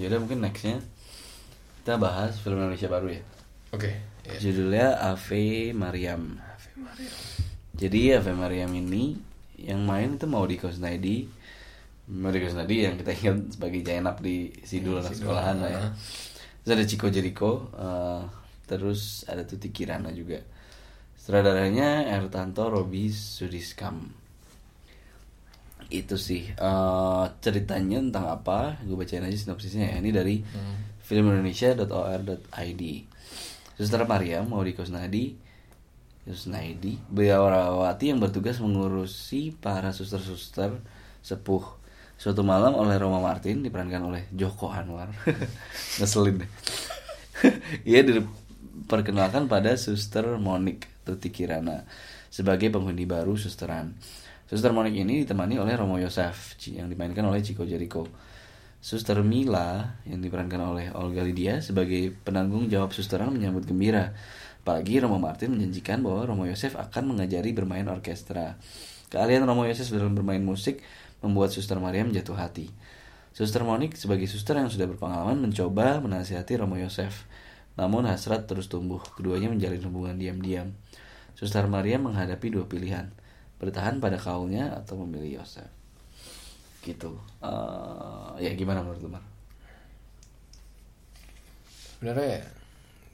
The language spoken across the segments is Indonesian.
Yaudah mungkin nextnya kita bahas film Indonesia baru ya. Oke. iya. Judulnya Ave Mariam. Ave Maria. Jadi Ave Mariam ini yang main itu mau di Kusnaidi. Mau di Kusnaidi yang kita ingat sebagai Jainab di Sidul anak Sidul, sekolahan lah ya. Terus ada Chico Jericho, eh, terus ada Tuti Kirana juga. Sutradaranya Ertanto Robi Sudiskam. Itu sih eh, ceritanya tentang apa? Gue bacain aja sinopsisnya ya. Ini dari filmindonesia.or.id. Suster Maryam Maudi Kusnadi Kusnaidi Biarawati yang bertugas mengurusi para suster-suster sepuh. Suatu malam oleh Roma Martin diperankan oleh Joko Anwar. Ngeselin deh. Ia diperkenalkan pada Suster Monik Tuti Kirana sebagai penghuni baru susteran. Suster Monik ini ditemani oleh Romo Yosef yang dimainkan oleh Chico Jericho. Suster Mila yang diperankan oleh Olga Lydia sebagai penanggung jawab susteran menyambut gembira. Apalagi Romo Martin menjanjikan bahwa Romo Yosef akan mengajari bermain orkestra. Keahlian Romo Yosef dalam bermain musik membuat Suster Mariam jatuh hati. Suster Monik sebagai suster yang sudah berpengalaman mencoba menasihati Romo Yosef. Namun hasrat terus tumbuh, keduanya menjalin hubungan diam-diam. Suster Mariam menghadapi dua pilihan, bertahan pada kaulnya atau memilih Yosef. Gitu. Eh, ya gimana menurut lu, Mar? Sebenarnya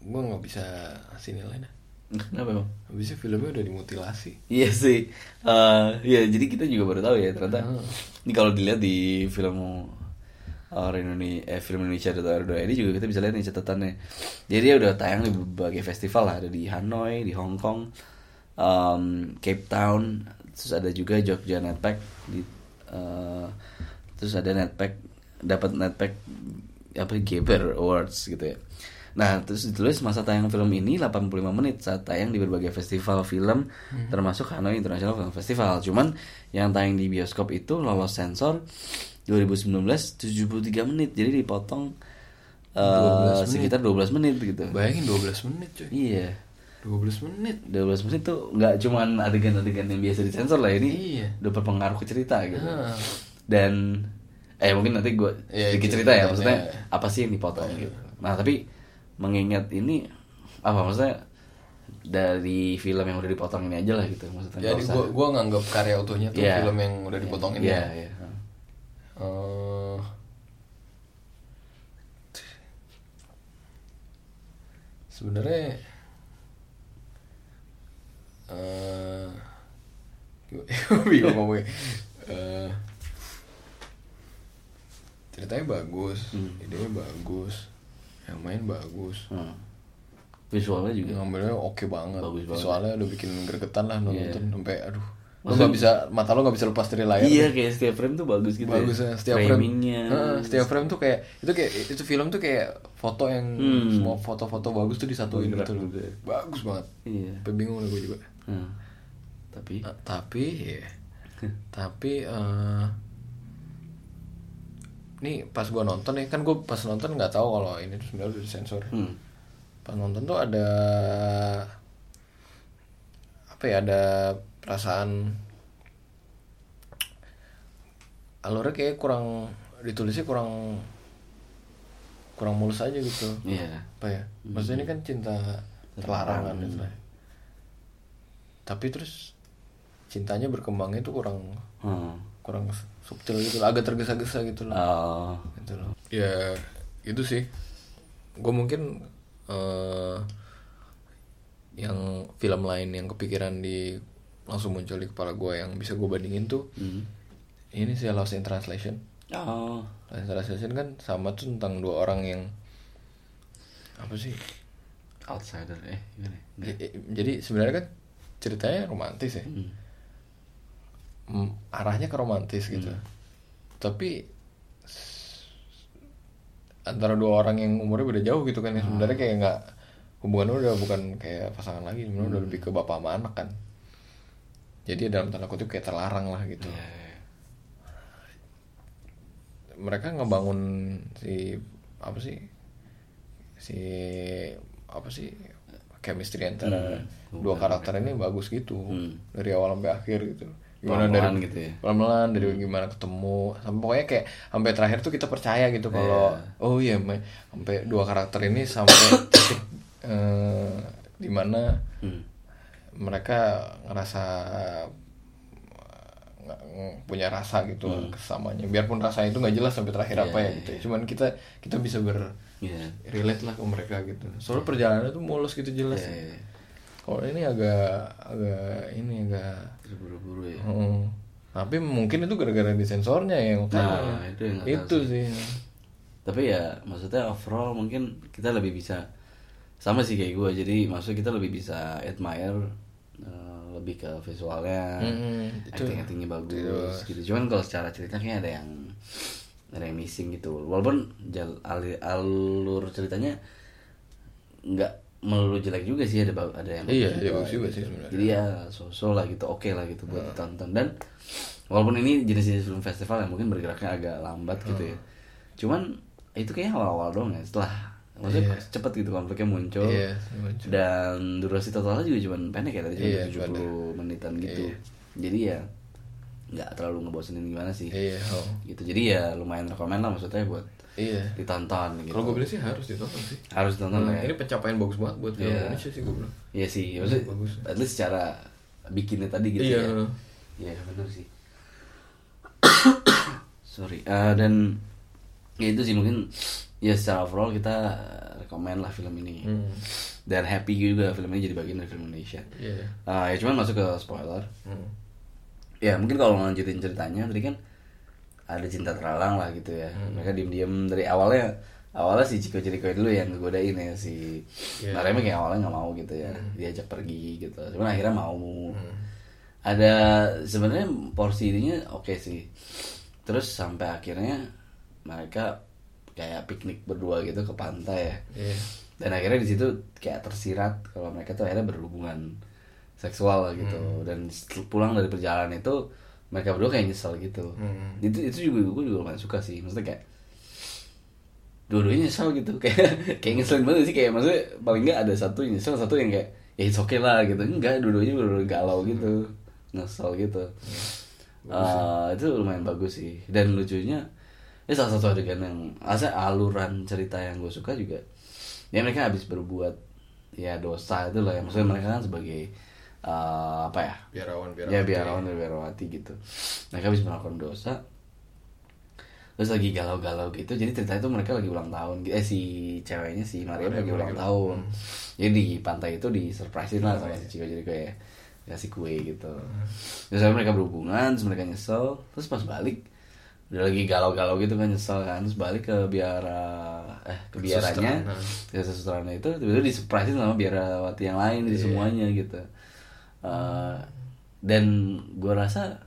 gue nggak bisa kasih nilai dah. Kenapa emang? Habisnya filmnya udah dimutilasi. Iya sih. Eh ya jadi kita juga baru tahu ya ternyata. Hmm. Ini kalau dilihat di film orang Indonesia, eh, film Indonesia atau ini juga kita bisa lihat nih catatannya. Jadi dia udah tayang di berbagai festival lah, ada di Hanoi, di Hong Kong, um, Cape Town, terus ada juga Jogja Netpack di eh, terus ada Netpack dapat Netpack apa Geber Awards gitu ya. Nah, terus ditulis masa tayang film ini 85 menit saat tayang di berbagai festival film termasuk Hanoi International Film Festival. Cuman yang tayang di bioskop itu lolos sensor 2019 73 menit. Jadi dipotong eh, 12 menit. sekitar 12 menit gitu. Bayangin 12 menit coy. Iya. 12 menit. 12 menit tuh nggak cuman adegan-adegan yang biasa disensor lah ini Iya. udah berpengaruh ke cerita gitu Ah. dan eh mungkin nanti gue Iya, sedikit cerita ya iya. maksudnya apa sih yang dipotong gitu nah tapi mengingat ini apa maksudnya dari film yang udah dipotong ini aja lah gitu maksudnya Jadi gue gua nganggap karya utuhnya tuh Iya. film yang udah dipotongin Iya, ya. iya. Eh, sebenarnya eh gue bingung ngomongnya Eh, ceritanya bagus Hmm. idenya bagus yang main bagus Hmm. visualnya juga ngambilnya oke banget Bagus banget. visualnya udah bikin gregetan lah nonton Iya. sampai aduh lo nggak bisa mata lo nggak bisa lepas dari layar iya kayak setiap frame tuh bagus gitu bagus ya ya setiap frame Heeh, setiap frame tuh kayak itu kayak itu film tuh kayak foto yang Hmm. semua foto-foto bagus tuh disatuin gitu ya. bagus banget iya sampai bingung gue juga Hmm. tapi? Eh, tapi ya tapi eh nih pas gua nonton nih kan gue pas nonton nggak tahu kalau ini tuh sebenarnya udah disensor. Hmm. pas nonton tuh ada apa ya ada perasaan alurnya kayak kurang ditulisnya kurang kurang mulus aja gitu. Iya. Apa ya? Maksudnya ini kan cinta terlarang kan istilahnya. Tapi terus cintanya berkembangnya tuh kurang hmm. kurang subtil gitu agak tergesa-gesa gitu loh Oh. gitu loh ya itu sih gue mungkin eh yang film lain yang kepikiran di langsung muncul di kepala gue yang bisa gue bandingin tuh Hmm. ini sih Lost in Translation oh Lost in Translation kan sama tuh tentang dua orang yang apa sih outsider eh gimana ya? Jadi sebenarnya kan ceritanya romantis ya. Hmm. Mm, arahnya ke romantis gitu. Tapi s- antara dua orang yang umurnya beda jauh gitu kan ya. Sebenarnya kayak nggak hubungannya udah bukan kayak pasangan lagi. Sebenarnya udah lebih ke bapak sama anak kan. Jadi dalam tanda kutip kayak terlarang lah gitu. Iya, iya. mereka ngebangun si apa sih? Si apa sih chemistry antara Hmm, dua karakter ini bagus gitu. Hmm. dari awal sampai akhir gitu. Gimana Pelan-pelan dari gitu ya. pelan-pelan dari gimana ketemu. Sampai pokoknya kayak sampai terakhir tuh kita percaya gitu kalau oh iya me- sampai dua karakter ini sampai titik eh, di mana Hmm. mereka ngerasa nggak punya rasa gitu Hmm. kesamanya biarpun rasanya itu nggak jelas sampai terakhir Iya, apa ya gitu ya. cuman kita kita bisa ber Iya. relate lah ke mereka gitu soalnya perjalanan itu mulus gitu jelas Iya, iya. kalau ini agak agak ini agak Terburu-buru ya. Hmm. tapi mungkin itu gara-gara di sensornya ya makanya. Nah, itu yang itu tahu sih Tapi ya maksudnya overall mungkin kita lebih bisa sama sih kayak gue. Jadi maksudnya kita lebih bisa admire eh, lebih ke visualnya, itu. acting actingnya bagus gitu. Cuman kalau secara cerita kayaknya ada yang ada yang missing gitu. Walaupun jal, ali- alur ceritanya nggak melulu jelek juga sih ada ada yang Iya, iya, bagus juga sih sebenarnya. jadi ya so-so lah gitu oke lah gitu buat ditonton dan walaupun ini jenis-jenis film festival yang mungkin bergeraknya agak lambat gitu ya cuman itu kayaknya awal-awal doang ya setelah maksudnya cepet gitu konfliknya muncul Iya, muncul. dan durasi totalnya juga cuma pendek ya tadi cuma Iya, 70 menitan gitu jadi ya nggak terlalu ngebosenin gimana sih iya oh. gitu jadi ya lumayan rekomen lah maksudnya buat iya ditonton gitu kalau gue bilang sih harus ditonton sih harus ditonton Hmm, lah ya ini pencapaian bagus banget buat film Iya. Indonesia sih gue bilang Iya sih, maksudnya Bagus. at least secara bikinnya tadi gitu Iya. ya. Iya benar sih. Sorry. Eh, dan ya itu sih mungkin ya secara overall kita rekomend lah film ini. Hmm. Dan happy juga film ini jadi bagian dari film Indonesia. iya Eh, ya cuman masuk ke spoiler. Hmm. Ya mungkin kalau lanjutin ceritanya tadi kan ada cinta terhalang lah gitu ya. Mereka diem-diem dari awalnya awalnya si Chico Jericho dulu yang ngegodain ya si Iya. Marema kayak awalnya nggak mau gitu ya diajak pergi gitu cuman akhirnya mau ada sebenarnya porsi ininya oke sih terus sampai akhirnya mereka kayak piknik berdua gitu ke pantai ya. Iya. Dan akhirnya di situ kayak tersirat kalau mereka tuh akhirnya berhubungan seksual gitu. Dan setel- pulang dari perjalanan itu mereka berdua kayak nyesel gitu. Hmm. itu itu juga gue juga lumayan suka sih. Maksudnya kayak dua-duanya nyesel gitu. Kayak kayak ngeselin banget sih. Kayak maksudnya paling nggak ada satu yang nyesel satu yang kayak ya it's okay lah gitu. Enggak dua-duanya bener galau gitu. Nyesel gitu. Eh, itu lumayan bagus sih. Dan lucunya ini salah satu adegan yang asa aluran cerita yang gue suka juga. Ya mereka habis berbuat ya dosa itu lah ya. Maksudnya mereka kan sebagai eh, apa ya? Biarawan ya biarawan dan biarawati gitu. Mereka habis melakukan dosa. Terus lagi galau-galau gitu. Jadi cerita itu mereka lagi ulang tahun. Eh si ceweknya si Maria lagi ulang tahun. jadi di pantai itu di surprisein lah sama si Chico jadi kayak kasih kue gitu. Terus akhirnya mereka berhubungan terus mereka nyesel. Terus pas balik udah lagi galau-galau gitu kan nyesel kan. Terus balik ke biara eh ke biaranya. Ke sesuterannya itu tiba-tiba di surprisein sama biarawati yang lain di semuanya gitu. Eh, dan gue rasa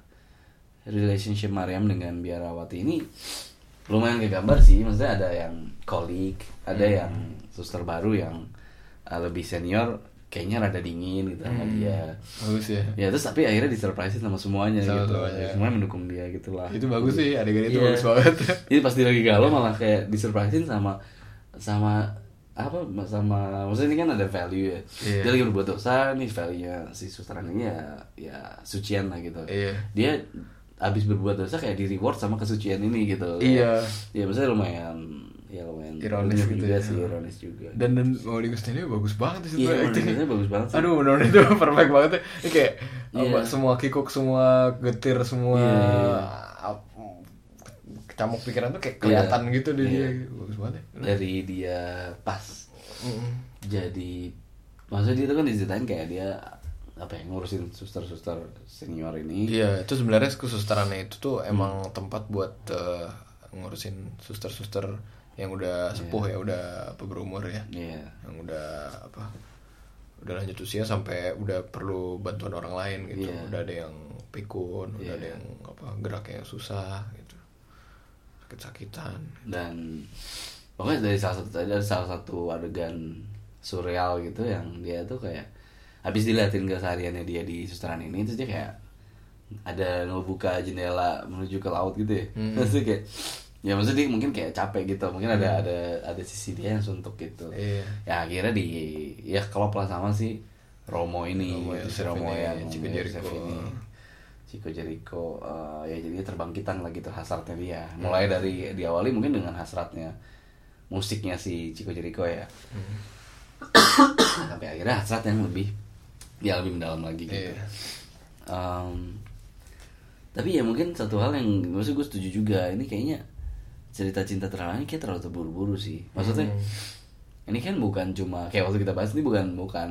relationship Mariam dengan Biarawati ini lumayan kegambar sih. Maksudnya ada yang kolik ada Hmm. yang suster baru yang uh, lebih senior kayaknya rada dingin gitu sama Hmm. dia bagus ya ya terus tapi akhirnya disurprisein sama semuanya Sama gitu semuanya. semuanya mendukung dia gitu lah itu bagus sih adegan itu Iya. bagus banget jadi pas dia lagi galau malah kayak disurprisein sama sama apa sama maksudnya ini kan ada value ya Iya. dia lagi berbuat dosa nih value nya si ini ya ya sucian lah gitu Iya. dia habis berbuat dosa kayak di reward sama kesucian ini gitu Iya. ya maksudnya lumayan ya lumayan Ironis gitu juga ya. sih ironis juga dan dan Maudi Gustiani bagus banget sih iya bagus banget sih. Aduh benar itu perfect banget ya. Ini kayak Iya. apa, semua kikuk, semua getir, semua Iya. ap- kecamuk pikiran tuh kayak kelihatan Iya. gitu di Iya. dia. Bagus banget ya. dari dia pas Mm-mm. jadi maksudnya dia itu kan diceritain kayak dia apa ya ngurusin suster-suster senior ini Iya, itu sebenarnya kesusterannya itu tuh emang tempat buat eh, ngurusin suster-suster yang udah sepuh ya, udah apa berumur ya. Iya. Yang udah apa? Udah lanjut usia sampai udah perlu bantuan orang lain gitu. Iya. Udah ada yang pikun, udah Iya. ada yang apa geraknya susah gitu. Sakit-sakitan. dan pokoknya dari salah satu ada salah satu adegan surreal gitu yang dia tuh kayak habis diliatin kesehariannya dia di susteran ini terus dia kayak ada ngebuka jendela menuju ke laut gitu ya Hmm. terus kayak ya maksudnya dia mungkin kayak capek gitu. Mungkin ada ada ada sisi dia yang suntuk gitu. Iya. ya akhirnya di ya klop lah sama si Romo ini Romo gitu, si Romo ini, yang Chico Jericho. ini Chico Jericho eh, ya jadi terbangkitan lah gitu hasratnya dia. Mulai dari diawali mungkin dengan hasratnya musiknya si Chico Jericho ya. Sampai akhirnya hasrat yang lebih ya lebih mendalam lagi gitu. Iya. Em, tapi ya mungkin satu hal yang maksud gue setuju juga ini kayaknya cerita cinta terakhir ini kayak terlalu terburu-buru sih maksudnya Hmm. ini kan bukan cuma kayak waktu kita bahas ini bukan bukan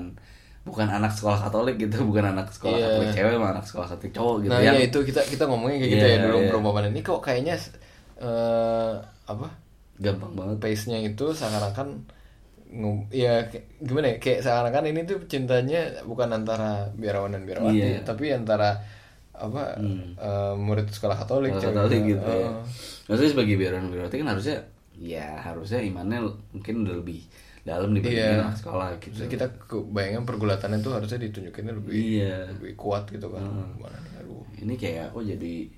bukan anak sekolah Katolik gitu bukan anak sekolah Iya. Katolik cewek sama anak sekolah Katolik cowok gitu nah ya itu kita kita ngomongnya kayak gitu Iya, ya dulu iya. perumpamaan ini kok kayaknya eh apa gampang banget pace-nya itu seakan-akan ya gimana ya kayak seakan-akan ini tuh cintanya bukan antara biarawan dan biarawati Iya. tapi antara apa Hmm. eh, murid sekolah Katolik Sekolah. Katolik gitu ya. Oh. Maksudnya sebagai biaran berarti kan harusnya ya harusnya imannya mungkin udah lebih dalam dibandingin Iya. anak sekolah gitu. Terus kita kebayangkan pergulatannya tuh harusnya ditunjukinnya lebih Iya. lebih kuat gitu kan nih, aduh Ini kayak oh jadi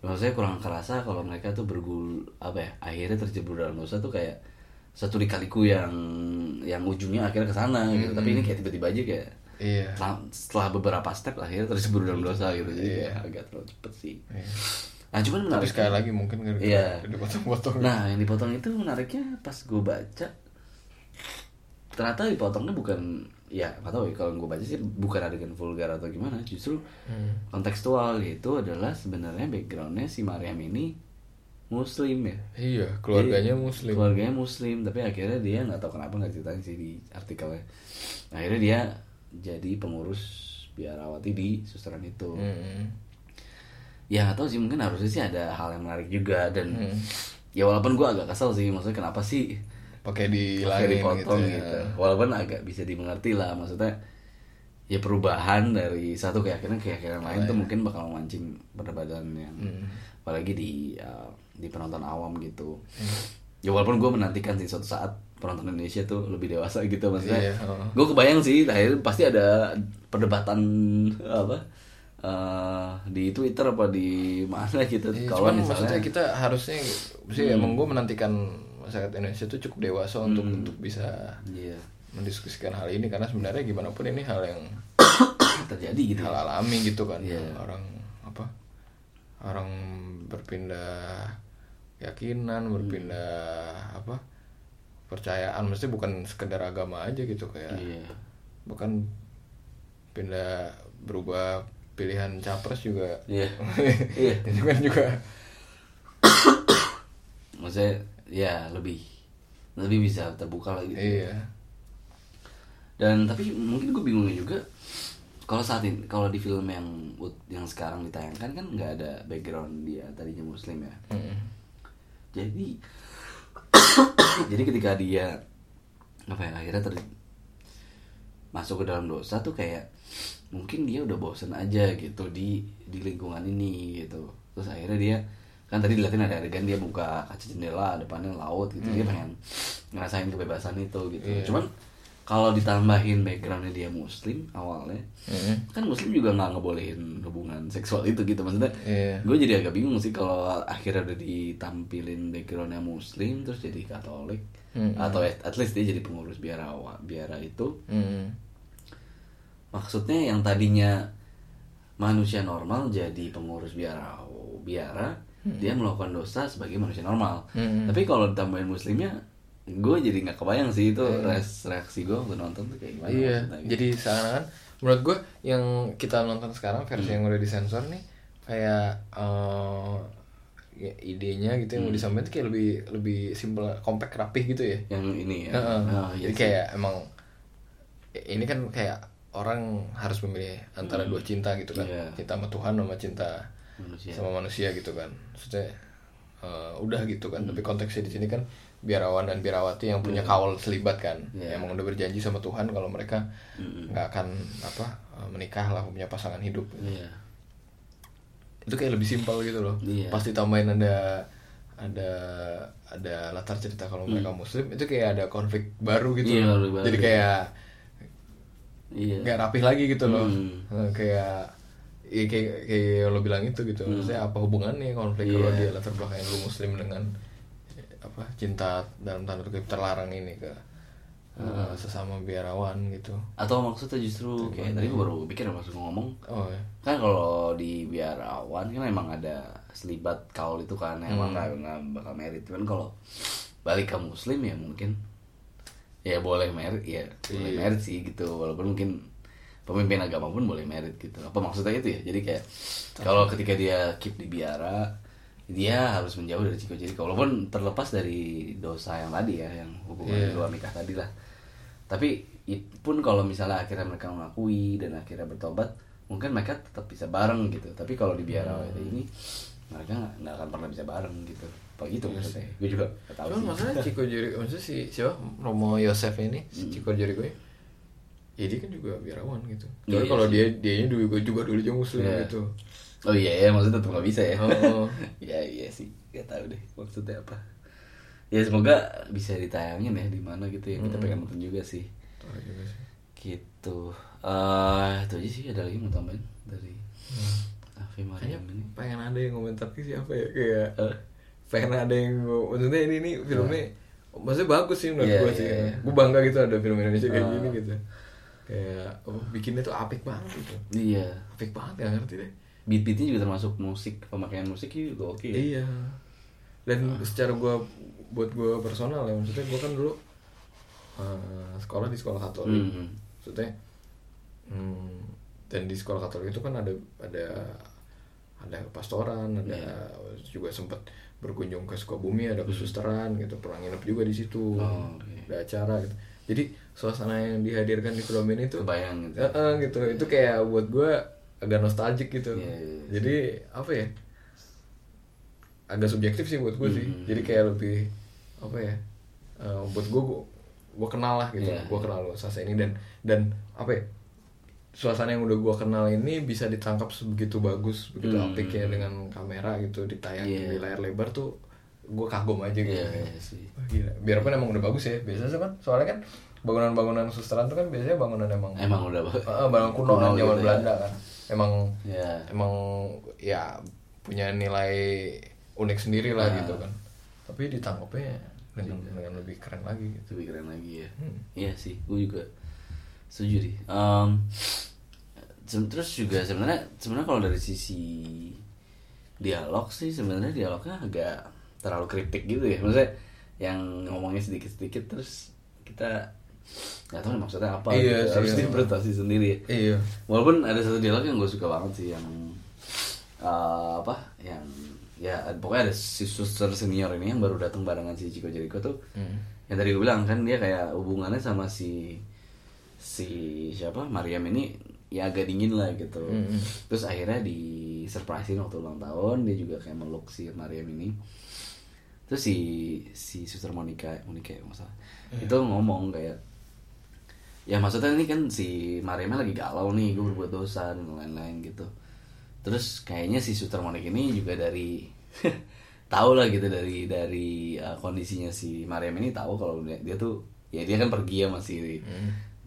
maksudnya kurang kerasa kalau mereka tuh bergul apa ya akhirnya terjebur dalam dosa tuh kayak satu dikaliku yang yang ujungnya akhirnya ke sana gitu. Tapi ini kayak tiba-tiba aja kayak iya setelah, setelah beberapa step akhirnya terjebur dalam dosa gitu. Jadi Iya. agak terlalu cepet sih. Iya. Nah cuman tapi menarik sekali lagi mungkin gara Iya. dipotong-potong Nah, yang dipotong itu menariknya pas gue baca ternyata dipotongnya bukan ya nggak tahu ya kalau gue baca sih bukan adegan vulgar atau gimana justru Hmm. kontekstual itu adalah sebenarnya backgroundnya si Maryam ini muslim ya iya keluarganya Jadi, muslim keluarganya muslim tapi akhirnya dia nggak tahu kenapa nggak ceritain sih di artikelnya akhirnya dia jadi pengurus biarawati di susteran itu Hmm. ya nggak tahu sih mungkin harusnya sih ada hal yang menarik juga dan Hmm. ya walaupun gue agak kesel sih maksudnya kenapa sih pakai pakai dihilangin dipotong gitu, gitu, ya. walaupun agak bisa dimengerti lah maksudnya ya perubahan dari satu keyakinan ke keyakinan lain tuh mungkin bakal memancing perdebatan yang Hmm. apalagi di uh, di penonton awam gitu Hmm. Ya walaupun gue menantikan sih suatu saat penonton Indonesia tuh lebih dewasa gitu maksudnya Iya, heeh. gue kebayang sih akhirnya pasti ada perdebatan apa uh, di Twitter apa di mana gitu Iya, kalau misalnya maksudnya kita harusnya sih emang gue menantikan masyarakat Indonesia tuh cukup dewasa untuk Hmm. untuk bisa iya mendiskusikan hal ini karena sebenarnya gimana pun ini hal yang terjadi gitu hal alami gitu kan Iya. orang apa orang berpindah keyakinan berpindah apa percayaan. Mesti bukan sekedar agama aja gitu kayak iya. bahkan pindah berubah pilihan capres juga. Iya. Iya. Itu kan juga maksudnya ya lebih lebih bisa terbuka lah gitu iya. Dan tapi mungkin gue bingungnya juga kalau saat ini kalau di film yang yang sekarang ditayangkan kan nggak ada background dia tadinya muslim ya. Mm. Jadi jadi ketika dia apa ya akhirnya ter masuk ke dalam dosa tuh kayak mungkin dia udah bosen aja gitu di di lingkungan ini gitu. Terus akhirnya dia kan tadi dilihatin ada adegan dia buka kaca jendela depannya laut gitu. Dia pengen ngerasain kebebasan itu gitu. Iya. cuman kalau ditambahin backgroundnya dia muslim awalnya Mm. kan muslim juga nggak ngebolehin hubungan seksual itu gitu maksudnya Iya. gue jadi agak bingung sih kalau akhirnya udah ditampilin backgroundnya muslim terus jadi katolik Hmm. atau at, at least dia jadi pengurus biara biara itu Mm. maksudnya yang tadinya manusia normal jadi pengurus biara biara dia melakukan dosa sebagai manusia normal Hmm. tapi kalau ditambahin muslimnya gue jadi nggak kebayang sih itu res- reaksi gue waktu nonton tuh kayak gimana Iya, gitu. jadi seakan-akan menurut gue yang kita nonton sekarang versi Hmm. yang udah disensor nih kayak eh, ya, idenya gitu yang mau Hmm. disampaikan tuh kayak lebih lebih simpel, compact, rapih gitu ya. yang ini ya Heeh. Oh, iya jadi kayak emang ini kan kayak orang harus memilih antara dua cinta gitu kan, Iya. cinta sama Tuhan sama cinta manusia sama manusia gitu kan. Maksudnya eh, udah gitu kan, tapi konteksnya di sini kan biarawan dan biarawati yang punya kawal selibat kan, Iya. emang udah berjanji sama Tuhan kalau mereka Mm-mm. nggak akan apa eh, menikah lah punya pasangan hidup iya itu kayak lebih simpel gitu loh Iya. pasti tambahin ada ada ada latar cerita kalau mereka muslim itu kayak ada konflik baru gitu Hmm. Iya, loh. baru. jadi kayak nggak rapih lagi gitu loh Hmm. Eh, kayak ya kayak kayak lo bilang itu gitu. Maksudnya apa hubungannya konflik kalau Hmm. Iya. dia latar belakangnya lu muslim dengan eh, apa cinta dalam tanda kutip terlarang ini ke eh, sesama biarawan gitu. Atau maksudnya justru kayak tadi gue baru pikir maksud ngomong. Oh ya kan kalau di biarawan kan emang ada selibat kaul itu kan emang nggak nggak bakal merit. Kan kalau balik ke muslim ya mungkin ya boleh merit ya boleh merit sih gitu. Walaupun mungkin pemimpin agama pun boleh merit gitu. Apa maksudnya itu ya? Jadi kayak kalau ketika dia keep di biara dia harus menjauh dari Ciko Jericho. Walaupun terlepas dari dosa yang tadi ya yang hubungan Iya. luar nikah tadi lah. Tapi it- pun kalau misalnya akhirnya mereka mengakui dan akhirnya bertobat mungkin mereka tetap bisa bareng gitu. Tapi kalau di biara Hmm. ini mereka nggak akan pernah bisa bareng gitu. Apa gitu maksudnya? gue juga tahu sih. masalahnya Chico Jericho maksudnya si siapa? Romo Yosef ini si Chico Jericho ya dia kan juga biarawan gitu Iya Tapi kalau sih. dia dia juga juga dulu juga muslim Iya. gitu oh iya ya maksudnya tetap nggak bisa ya Oh. ya iya sih nggak tahu deh maksudnya apa ya semoga bisa ditayangin ya di mana gitu ya Hmm. kita pengen nonton juga sih Tahu juga sih. gitu eh itu aja sih ada lagi mau tambahin dari Afi Kayaknya Mariam ini pengen ada yang komentar ke siapa ya kayak Eh. pengen ada yang maksudnya ini nih filmnya maksudnya bagus sih menurut Iya, gue iya, sih iya. gue bangga gitu ada film Indonesia kayak Ah. gini gitu kayak oh, bikinnya tuh apik banget gitu iya apik banget gak ngerti deh beat-beatnya juga termasuk musik pemakaian musik juga oke ya. Iya. Dan secara gua buat gua personal ya, maksudnya gua kan dulu eh, sekolah di sekolah Katolik. Mhm. Maksudnya hmm, dan di sekolah Katolik itu kan ada ada ada pastoran, ada juga sempat berkunjung ke Sukabumi, ada kesusteran gitu, pernah nginep juga di situ. Oh, oke. Ada acara gitu. Jadi suasana yang dihadirkan di film ini tuh kebayang gitu. Eh, eh, gitu. Itu kayak buat gue agak nostalgic gitu. Iya, iya, iya. jadi apa ya? Agak subjektif sih buat gue sih. Hmm. jadi kayak lebih apa ya? Eh, buat gue gue kenal lah gitu. Iya, gue kenal lo sasa ini dan dan apa ya? Suasana yang udah gue kenal ini bisa ditangkap sebegitu bagus begitu Hmm. apik ya dengan kamera gitu ditayang Iya. di layar lebar tuh gue kagum aja gitu Iya, iya sih. Gila. biarpun emang udah bagus ya biasanya sih kan soalnya kan bangunan-bangunan susteran tuh kan biasanya bangunan emang emang udah Ah, bangunan kuno, kan, zaman gitu ya. Belanda kan emang ya emang ya punya nilai unik sendiri lah Ah. gitu kan tapi ditangkapnya dengan dengan lebih keren lagi gitu lebih keren lagi ya Hmm. iya sih gue juga setuju sih se- terus juga sebenarnya sebenarnya kalau dari sisi dialog sih sebenarnya dialognya agak terlalu kritik gitu ya maksudnya yang ngomongnya sedikit sedikit terus kita nggak tahu maksudnya apa Iya gitu. harus iya. diinterpretasi sendiri ya. iya walaupun ada satu dialog yang gue suka banget sih yang eh, apa yang ya pokoknya ada si suster senior ini yang baru datang barengan si Chico Jericho tuh Hmm. yang tadi gue bilang kan dia kayak hubungannya sama si si siapa Mariam ini ya agak dingin lah gitu Mm-mm. terus akhirnya di surprisein waktu ulang tahun dia juga kayak meluk si Mariam ini terus si si suster Monica Monica ya masalah itu ngomong kayak ya maksudnya ini kan si Mariamnya lagi galau nih gue berbuat dosa dan lain-lain gitu. Terus kayaknya si suster Monica ini juga dari tahu lah gitu dari dari uh, kondisinya si Mariam ini tahu kalau dia, dia tuh ya dia kan pergi ya masih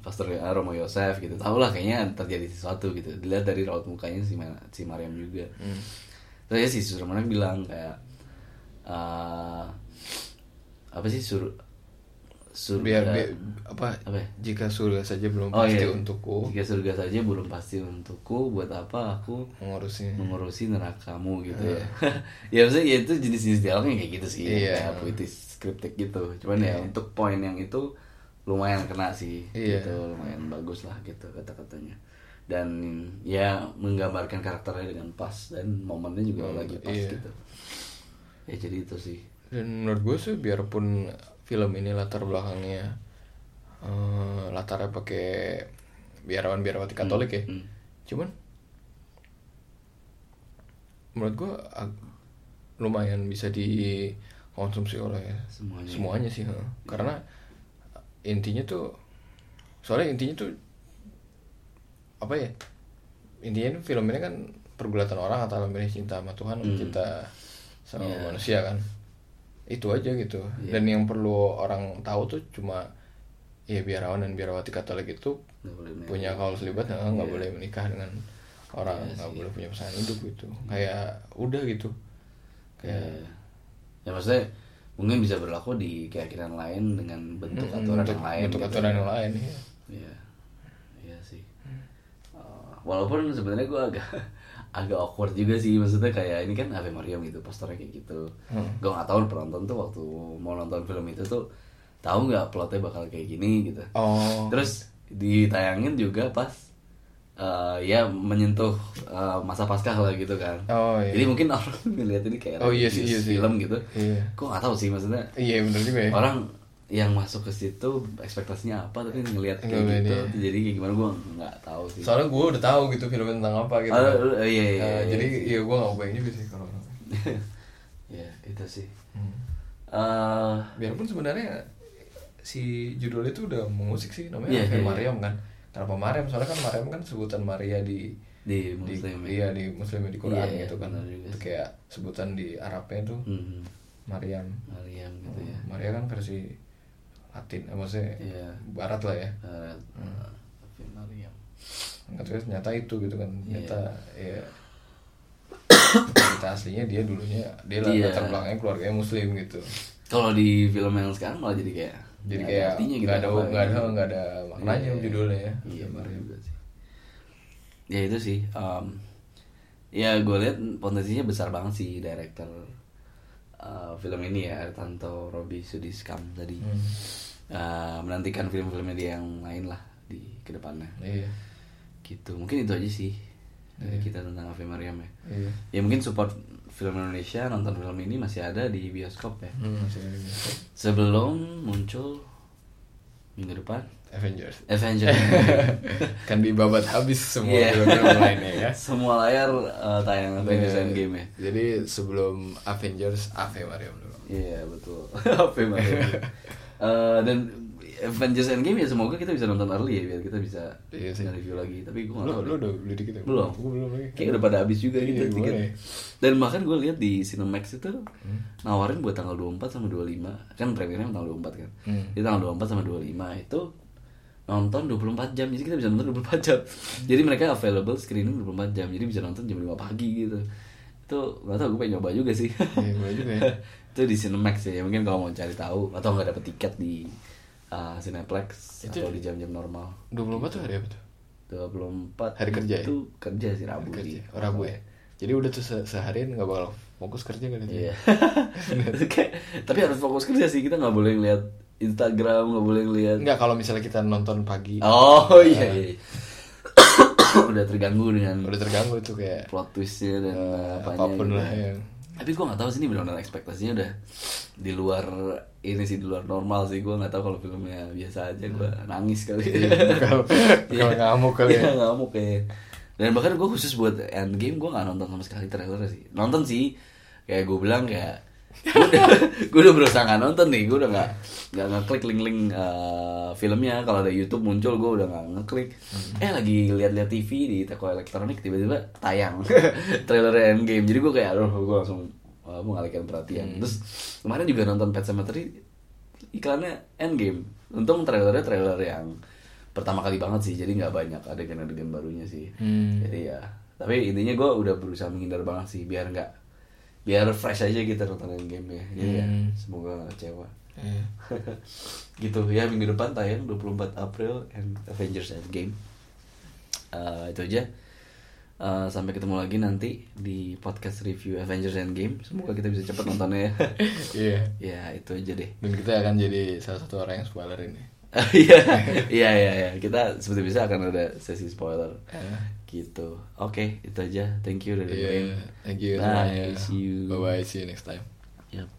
pastor uh, Romo Yosef gitu. Tahu lah kayaknya terjadi sesuatu gitu. Dilihat dari raut mukanya si si Mariam juga. Hmm. terus ya si suster Monica bilang kayak uh, apa sih sur surga biar, biar apa, apa ya? jika surga saja belum Oh, pasti iya. untukku Jika surga saja belum pasti untukku, buat apa aku mengurusi mengurusi nerakamu gitu ya. ya maksudnya ya itu jenis-jenis dialognya kayak gitu sih, Iya. kayak puitis skriptik gitu. Cuman ya untuk poin yang itu lumayan kena sih, Iya. gitu, lumayan bagus lah gitu kata-katanya. Dan ya menggambarkan karakternya dengan pas dan momennya juga lagi pas iya. gitu. Ya jadi itu sih. dan menurut gue sih biarpun film ini latar belakangnya eh, latarnya pakai biarawan biarawati Katolik ya Hmm. cuman menurut gue lumayan bisa dikonsumsi oleh Semuanya. semuanya sih heeh. karena intinya tuh soalnya intinya tuh apa ya intinya film ini kan pergulatan orang antara memilih cinta sama Tuhan Hmm. cinta sama Iya. manusia kan itu aja gitu Iya. dan yang perlu orang tahu tuh cuma ya biarawan dan biarawati Katolik itu menikah. punya kalau selibat nggak nggak Iya. boleh menikah dengan orang Iya nggak sih. boleh punya pasangan hidup gitu kayak udah gitu kayak ya, ya maksudnya mungkin bisa berlaku di keyakinan lain dengan bentuk Mm-mm, aturan bentuk- yang lain bentuk gitu. aturan yang lain iya. Iya, iya sih. Uh, walaupun sebenarnya gue agak agak awkward juga sih maksudnya kayak ini kan Ave Maria gitu posternya kayak gitu. Hmm. Gue nggak tahu penonton tuh waktu mau nonton film itu tuh tahu nggak plotnya bakal kayak gini gitu. oh Terus ditayangin juga pas uh, ya menyentuh uh, masa paskah lah gitu kan. Oh, iya. Jadi mungkin orang ngeliat ini kayak Oh, iya sih, iya sih. film gitu. Iya. Gue nggak tahu sih maksudnya iya bener juga ya orang yang masuk ke situ ekspektasinya apa tapi ngelihat kayak gitu dia. jadi kayak gimana gue nggak tahu sih soalnya gue udah tahu gitu filmnya tentang apa gitu Ah, kan. lu- iya, iya, Nah, iya. jadi ya gue gak bayang juga sih kalau ya itu sih Hmm. Eh, biarpun sebenarnya si judul itu udah mengusik sih namanya Iya, Ave iya, iya. Mariam kan kenapa Mariam soalnya kan Mariam kan sebutan Maria di di di muslim ya. iya di muslim di Quran Iya, gitu kan itu kayak sebutan di Arabnya tuh Mhm. Mariam Mariam gitu ya Maria kan versi Latin eh, maksudnya Iya. Barat lah ya Eh, Hmm. Ave Mariam nggak tahu ya, ternyata itu gitu kan Iya. ternyata ya cerita aslinya dia dulunya dia lah Iya. latar belakangnya keluarganya muslim gitu kalau di film yang sekarang malah jadi kayak jadi nggak kayak gitu nggak ada apa nggak ada gitu. nggak ada maknanya Iya. judulnya ya iya juga sih ya itu sih um, ya gue lihat potensinya besar banget sih director uh, film ini ya Tanto Robi Sudiskam tadi. Hmm. Uh, menantikan film-filmnya dia yang lain lah di ke depannya. Iya. Gitu. Mungkin itu aja sih dari Iya. kita tentang Ave Mariam ya. Iya. Ya mungkin support film Indonesia nonton film ini masih ada di bioskop ya. Hmm, masih ada sebelum muncul minggu depan Avengers Avengers kan dibabat habis semua Iya. film-film lainnya ya semua layar uh, tayang Avengers Iya. Endgame ya jadi sebelum Avengers Ave Mariam dulu iya betul Ave Mariam Eh, dan Avengers Endgame ya semoga kita bisa nonton early ya biar kita bisa Iya sih. review lagi tapi gue nggak tahu lu deh. udah beli tiket ya? belum Gua belum lagi kayak udah pada habis juga Iya, gitu tiket dan bahkan gue lihat di Cinemax itu Hmm. nawarin buat tanggal 24 sama 25 kan premiernya tanggal 24 kan Hmm. jadi tanggal 24 sama 25 itu nonton 24 jam. Jadi kita bisa nonton 24 jam. Jadi mereka available screening 24 jam. Jadi bisa nonton jam 5 pagi gitu. Itu gak tau gue pengen nyoba juga sih. Boleh juga ya. itu di Cinemax ya. Mungkin kalau mau cari tahu atau nggak dapet tiket di uh, Cineplex Itu- atau di jam-jam normal. 24 tuh hari apa tuh? 24 Hari kerja ya? itu kerja sih Rabu kerja sih. oh, Rabu ya? Jadi udah tuh se- seharian nggak bakal fokus kerja kan Iya. Tapi harus fokus kerja sih. Kita nggak boleh ngeliat Instagram nggak boleh ngeliat. Nggak kalau misalnya kita nonton pagi Oh iya iya. Udah terganggu dengan udah terganggu itu kayak plot twistnya dan eh, apanya. apa pun gitu. lah ya Tapi gue nggak tahu sih ini benar-benar ekspektasinya udah di luar ini sih di luar normal sih gue nggak tahu kalau filmnya biasa aja gue nangis kali. bakal bakal ngamuk kali Iya ya ngamuk kayak. Dan bahkan gue khusus buat Endgame gue nggak nonton sama sekali trailer sih. Nonton sih, kayak gue bilang kayak gue udah, berusaha nggak nonton nih, gue udah nggak nggak ngeklik link-link eh, filmnya. Kalau ada YouTube muncul gue udah nggak ngeklik. Hmm. Eh lagi lihat-lihat TV di toko elektronik tiba-tiba tayang trailer Endgame. Jadi gue kayak aduh gue langsung uh, mengalihkan perhatian. Hmm. Terus kemarin juga nonton Pet Cemetery iklannya Endgame. Untung trailernya trailer yang pertama kali banget sih jadi nggak banyak adegan-adegan barunya sih Hmm. jadi ya tapi intinya gue udah berusaha menghindar banget sih biar nggak biar fresh aja kita nonton game ya jadi ya Hmm. semoga nggak kecewa. Iya. gitu. Ya minggu depan tayang 24 April and Avengers Endgame. Eh, itu aja. Eh, sampai ketemu lagi nanti di podcast review Avengers Endgame. Semoga kita bisa cepet nontonnya ya. Iya. Ya itu aja deh. Dan kita akan jadi salah satu orang yang spoiler ini. Iya, iya, iya, iya. Kita seperti biasa akan ada sesi spoiler. Eh. Gitu. Oke, itu aja. Thank you udah iya dengerin. thank you Bye. semuanya. See you. bye bye see you next time Yep.